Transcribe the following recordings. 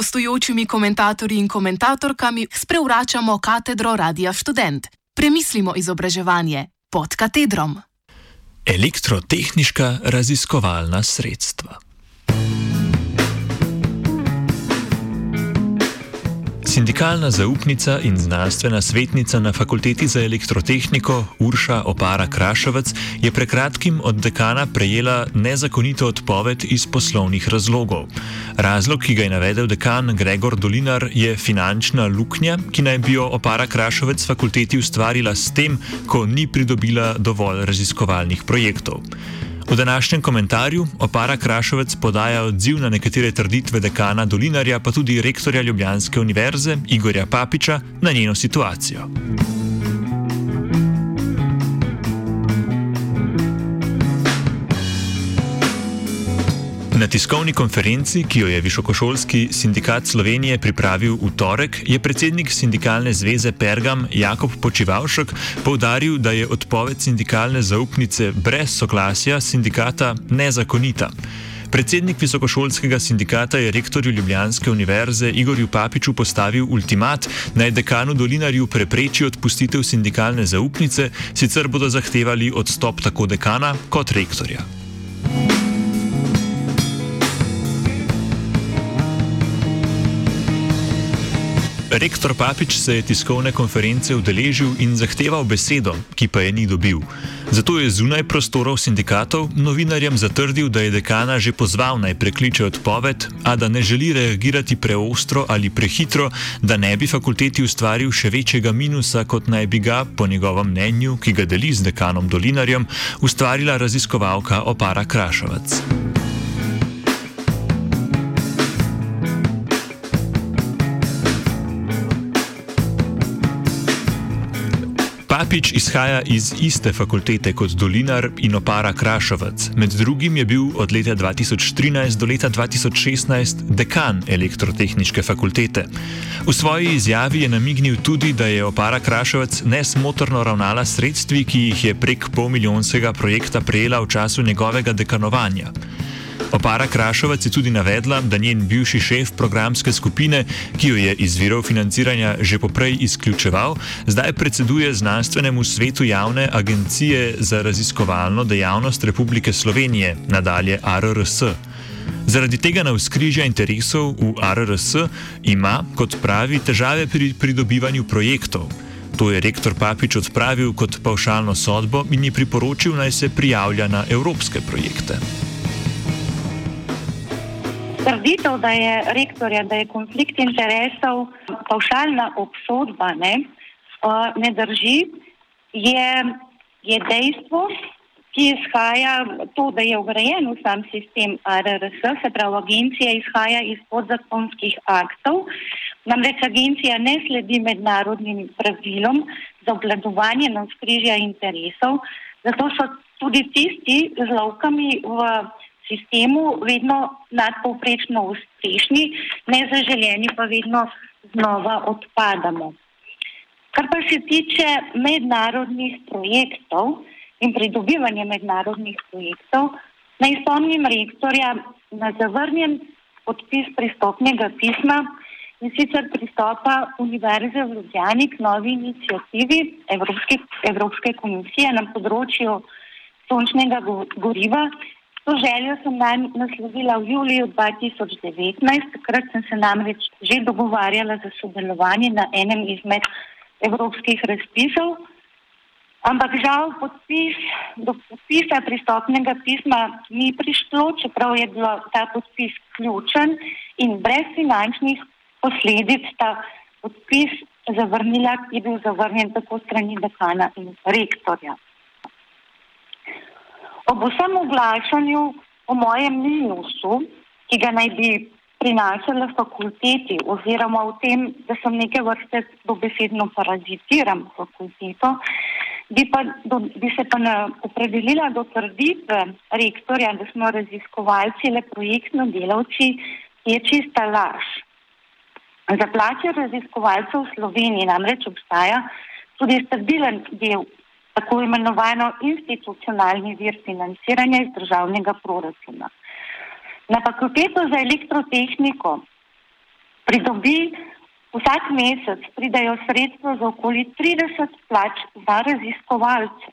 gostujočimi komentatorji in komentatorkami sprevračamo katedro Radia Student. Premislimo izobraževanje pod katedrom. Elektrotehniška raziskovalna sredstva. Sindikalna zaupnica in znanstvena svetnica na fakulteti za elektrotehniko Urša Opara Krašovec je pred kratkim od dekana prejela nezakonito odpoved iz poslovnih razlogov. Razlog, ki ga je navedel dekan Gregor Dolinar, je finančna luknja, ki naj bi jo Opara Krašovec fakulteti ustvarila s tem, ko ni pridobila dovolj raziskovalnih projektov. V današnjem komentarju opara Krašovec podaja odziv na nekatere trditve dekana Dolinarja, pa tudi rektorja Ljubljanske univerze Igorja Papiča na njeno situacijo. Na tiskovni konferenci, ki jo je Višokošolski sindikat Slovenije pripravil v torek, je predsednik sindikalne zveze Pergam Jakob Počivalšek povdaril, da je odpoved sindikalne zaupnice brez soglasja sindikata nezakonita. Predsednik Visokošolskega sindikata je rektorju Ljubljanske univerze Igorju Papiču postavil ultimat, naj dekanu Dolinarju prepreči odpustitev sindikalne zaupnice, sicer bodo zahtevali odstop tako dekana kot rektorja. Rektor Papič se je tiskovne konference udeležil in zahteval besedo, ki pa je ni dobil. Zato je zunaj prostorov sindikatov novinarjem zatrdil, da je dekana že pozval naj prekliče odpoved, a da ne želi reagirati preostro ali prehitro, da ne bi fakulteti ustvaril še večjega minusa, kot naj bi ga, po njegovem mnenju, ki ga deli z dekanom Dolinarjem, ustvarila raziskovalka Opara Krašovac. Papič izhaja iz iste fakultete kot Dolinar in opara Krašovec. Med drugim je bil od leta 2013 do leta 2016 dekan elektrotehnične fakultete. V svoji izjavi je namignil tudi, da je opara Krašovec nesmotrno ravnala sredstvi, ki jih je prek polmilijonskega projekta prejela v času njegovega dekanovanja. Opara Krašovac je tudi navedla, da njen bivši šef programske skupine, ki jo je iz virov financiranja že poprej izključeval, zdaj predseduje znanstvenemu svetu javne agencije za raziskovalno dejavnost Republike Slovenije, nadalje ARRS. Zaradi tega na vzkrižja interesov v ARRS ima, kot pravi, težave pri pridobivanju projektov. To je rektor Papič odpravil kot pavšalno sodbo in ji priporočil, naj se prijavlja na evropske projekte. Trditev, da je rektorja, da je konflikt interesov pavšalna obsodba, ne, ne drži, je, je dejstvo, ki izhaja to, da je ugrajen v sam sistem ARRS, se pravi, agencija izhaja iz podzakonskih aktov. Namreč agencija ne sledi mednarodnim pravilom za obladovanje na skrižja interesov, zato so tudi tisti z lovkami v sistemu vedno nadpovprečno uspešni, nezaželjeni pa vedno znova odpadamo. Kar pa se tiče mednarodnih projektov in pridobivanja mednarodnih projektov, naj spomnim rektorja na zavrnjen podpis pristopnega pisma in sicer pristopa Univerze v Ljubljani k novi inicijativi Evropske, Evropske komisije na področju sončnega goriva, To željo sem naslovila v juliju 2019, takrat sem se namreč že dogovarjala za sodelovanje na enem izmed evropskih razpisov. Ampak žal podpis, do podpisa pristopnega pisma ni prišlo, čeprav je bil ta podpis ključen in brez finančnih posledic ta podpis zavrnila, je bil zavrnjen tako strani dekana in rektorja. Ob vsem oglašanju o mojem minusu, ki ga naj bi prinašala fakulteti, oziroma v tem, da sem neke vrste dobesedno parazitiram fakulteto, bi, pa, do, bi se pa na, opredelila do trditve rektorja, da smo raziskovalci le projektno delavci, je čista laž. Za plače raziskovalcev v Sloveniji namreč obstaja tudi stabilen del tako imenovano institucionalni vir financiranja iz državnega proračuna. Na fakulteto za elektrotehniko pridobi vsak mesec, pridajo sredstva za okoli 30 plač za raziskovalce.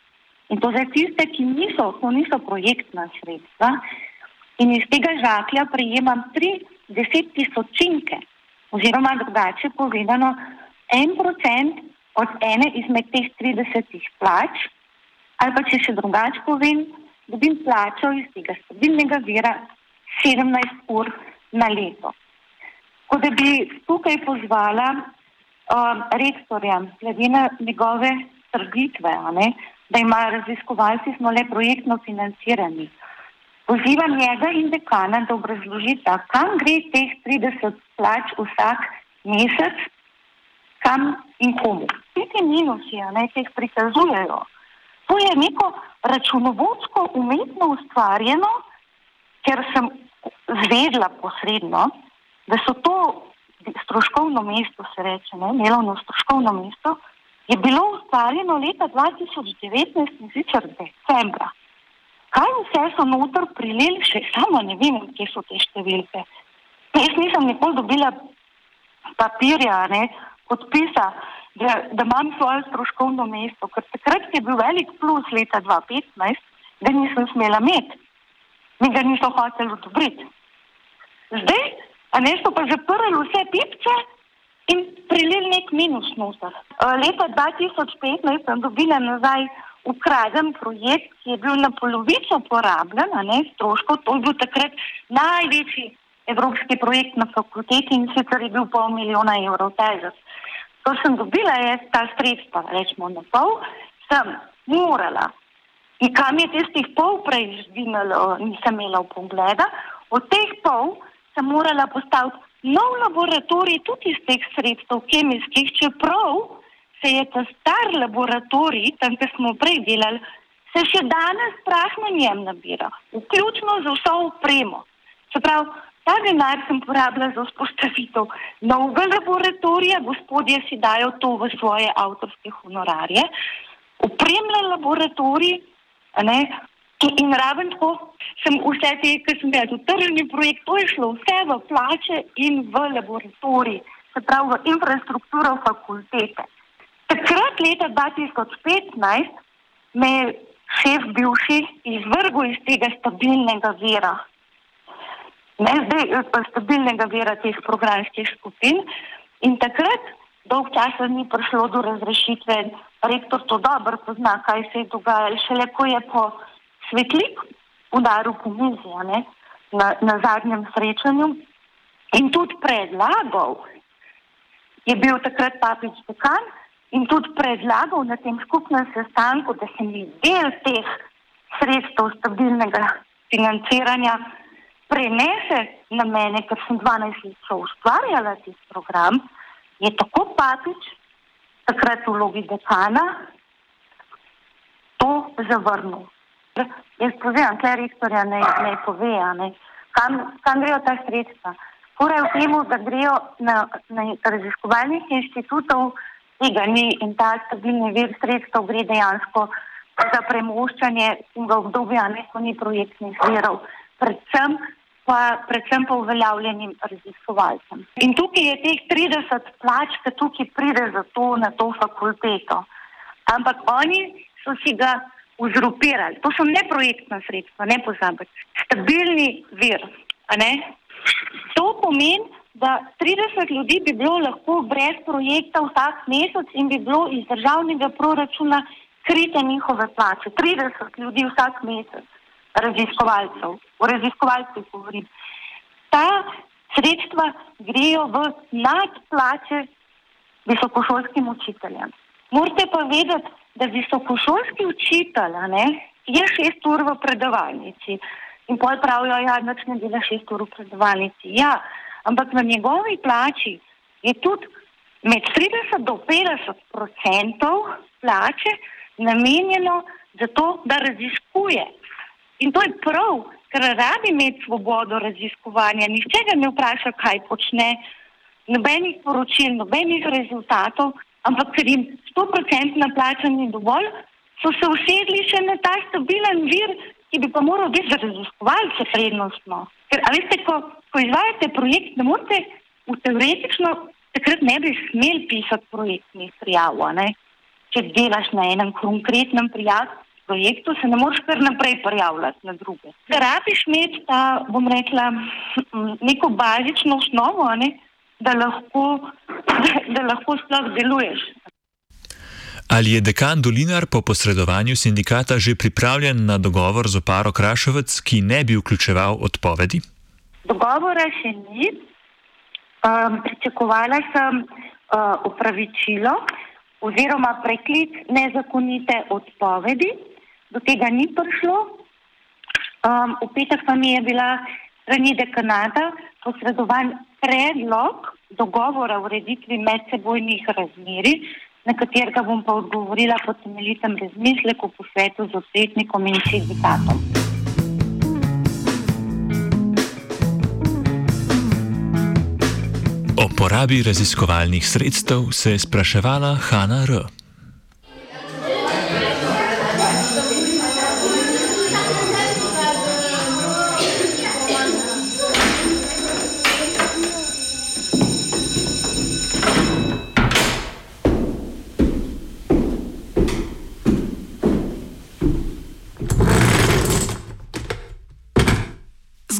In to za tiste, ki niso, to niso projektna sredstva. In iz tega žaklja prejemam 30 tisočinke, oziroma drugače povedano, en procent od ene izmed teh 30 plač, ali pa če še drugače povem, dobim plačo iz tega stabilnega vira 17 ur na leto. Ko da bi tukaj pozvala um, rektorja, glede na njegove trditve, da imajo raziskovalci smo le projektno financirani. Pozivam njega in dekana, da obrazložita, kam gre teh 30 plač vsak mesec, kam in komu. Vsi ti minusi, ki jih prikazujejo, to je neko računovodsko umetno ustvarjeno, ker sem zvedla posredno, da so to stroškovno mesto, se reče, ne, melovno stroškovno mesto, je bilo ustvarjeno leta 2019 in sicer decembra. Kaj vse so noter prileli, še samo ne vem, kje so te številke. Jaz nisem nikoli dobila papirja, ne, podpisa, da, da imam svoje stroškovno mesto, ker takrat je bil velik plus leta 2015, da nisem smela imeti. Mi ga niso hoteli odobriti. Zdaj, a ne so pa zaprli vse pipce in prilili nek minus noter. Leta 2015 sem dobila nazaj ukraden projekt, ki je bil na polovico porabljen, a ne stroškov, to je bil takrat največji evropski projekt na fakulteti in sicer je bil pol milijona evrov težak. Ko sem dobila jaz ta sredstva, rečemo na pol, sem morala in kam je tistih pol prej žvinalo, nisem imela v pogleda, od teh pol sem morala postaviti nov laboratorij tudi iz teh sredstev kemijskih, čeprav se je ta star laboratorij, tam, kjer smo prej delali, se še danes prah na njem nabira, vključno z vso upremo. Se pravi, ta denar sem porabila za vzpostavitev novega laboratorija, gospodje si dajo to v svoje avtorske honorarje, upremljen laboratorij, ne, In raven tako sem vse te, ki sem jaz v tržni projekt, to je šlo vse v plače in v laboratorij, se pravi v infrastrukturo fakultete. Takrat, leta 2015, me je šef bivši izvrgel iz tega stabilnega vira. Ne zdaj, pa stabilnega vira teh programskih skupin. In takrat, dolg časa ni prišlo do razrešitve, rektor to dobro pozna, kaj se je dogajalo, šele ko je po svetlik udaril po mizi na, na zadnjem srečanju. In tudi predlagal, je bil takrat papič dekan in tudi predlagal na tem skupnem sestanku, da se mi del teh sredstev stabilnega financiranja prenese na mene, ker sem 12 let ustvarjala tisti program, je tako papič takrat v vlogi dekana to zavrnil. Jaz pozivam vse rektorja, naj ne pove, ne. Kam, kam grejo ta sredstva. Skoraj v tem, da grejo na, na raziskovalnih inštitutov, tega ni in ta stabilni vir sredstev gre dejansko za premoščanje in v obdobju, ne ko ni projektnih virov. Predvsem pa, predvsem pa uveljavljenim raziskovalcem. In tukaj je teh 30 plač, ki tukaj pride za to na to fakulteto. Ampak oni so si ga uzurpirali. To so neprojektna sredstva, ne pozabiti. Stabilni vir. To pomeni, da 30 ljudi bi bilo lahko brez projekta vsak mesec in bi bilo iz državnega proračuna krite njihove plače. 30 ljudi vsak mesec, raziskovalcev, o raziskovalcih govorim. Ta sredstva grejo v nadplače visokošolskim učiteljem. Morate pa vedeti, da visokošolski učitelj ne, je šest ur v predavalnici in pol pravijo, da ja, noč ne dela šest ur v predavalnici. Ja, ampak na njegovi plači je tudi med 30 do 50 odstotkov plače namenjeno za to, da raziskuje. In to je prav, ker rabi imeti svobodo raziskovanja. Nihče ga ne vpraša, kaj počne, nobenih poročil, nobenih rezultatov ampak ker jim 100% plača ni dovolj, so se usedli še na ta stabilen vir, ki bi pa moral biti za raziskovalce prednostno. Ker, a veste, ko, ko izvajate projekt, ne morete v teoretično takrat ne bi smel pisati projektnih prijav. Če delaš na enem konkretnem prijav, projektu, se ne moreš kar naprej prijavljati na druge. Rabiš imeti ta, bom rekla, neko bazično osnovo, ne? da lahko, da, da lahko sploh deluješ. Ali je dekan Dolinar po posredovanju sindikata že pripravljen na dogovor z oparo Krašovec, ki ne bi vključeval odpovedi? Dogovora še ni. Um, pričakovala sem uh, upravičilo oziroma preklic nezakonite odpovedi. Do tega ni prišlo. Um, v petek pa mi je bila strani dekanata posredovan predlog dogovora o ureditvi medsebojnih razmeri, na katerega bom pa odgovorila po temeljitem razmisleku po svetu z odvetnikom in sindikatom. O porabi raziskovalnih sredstev se je spraševala Hanna R. Z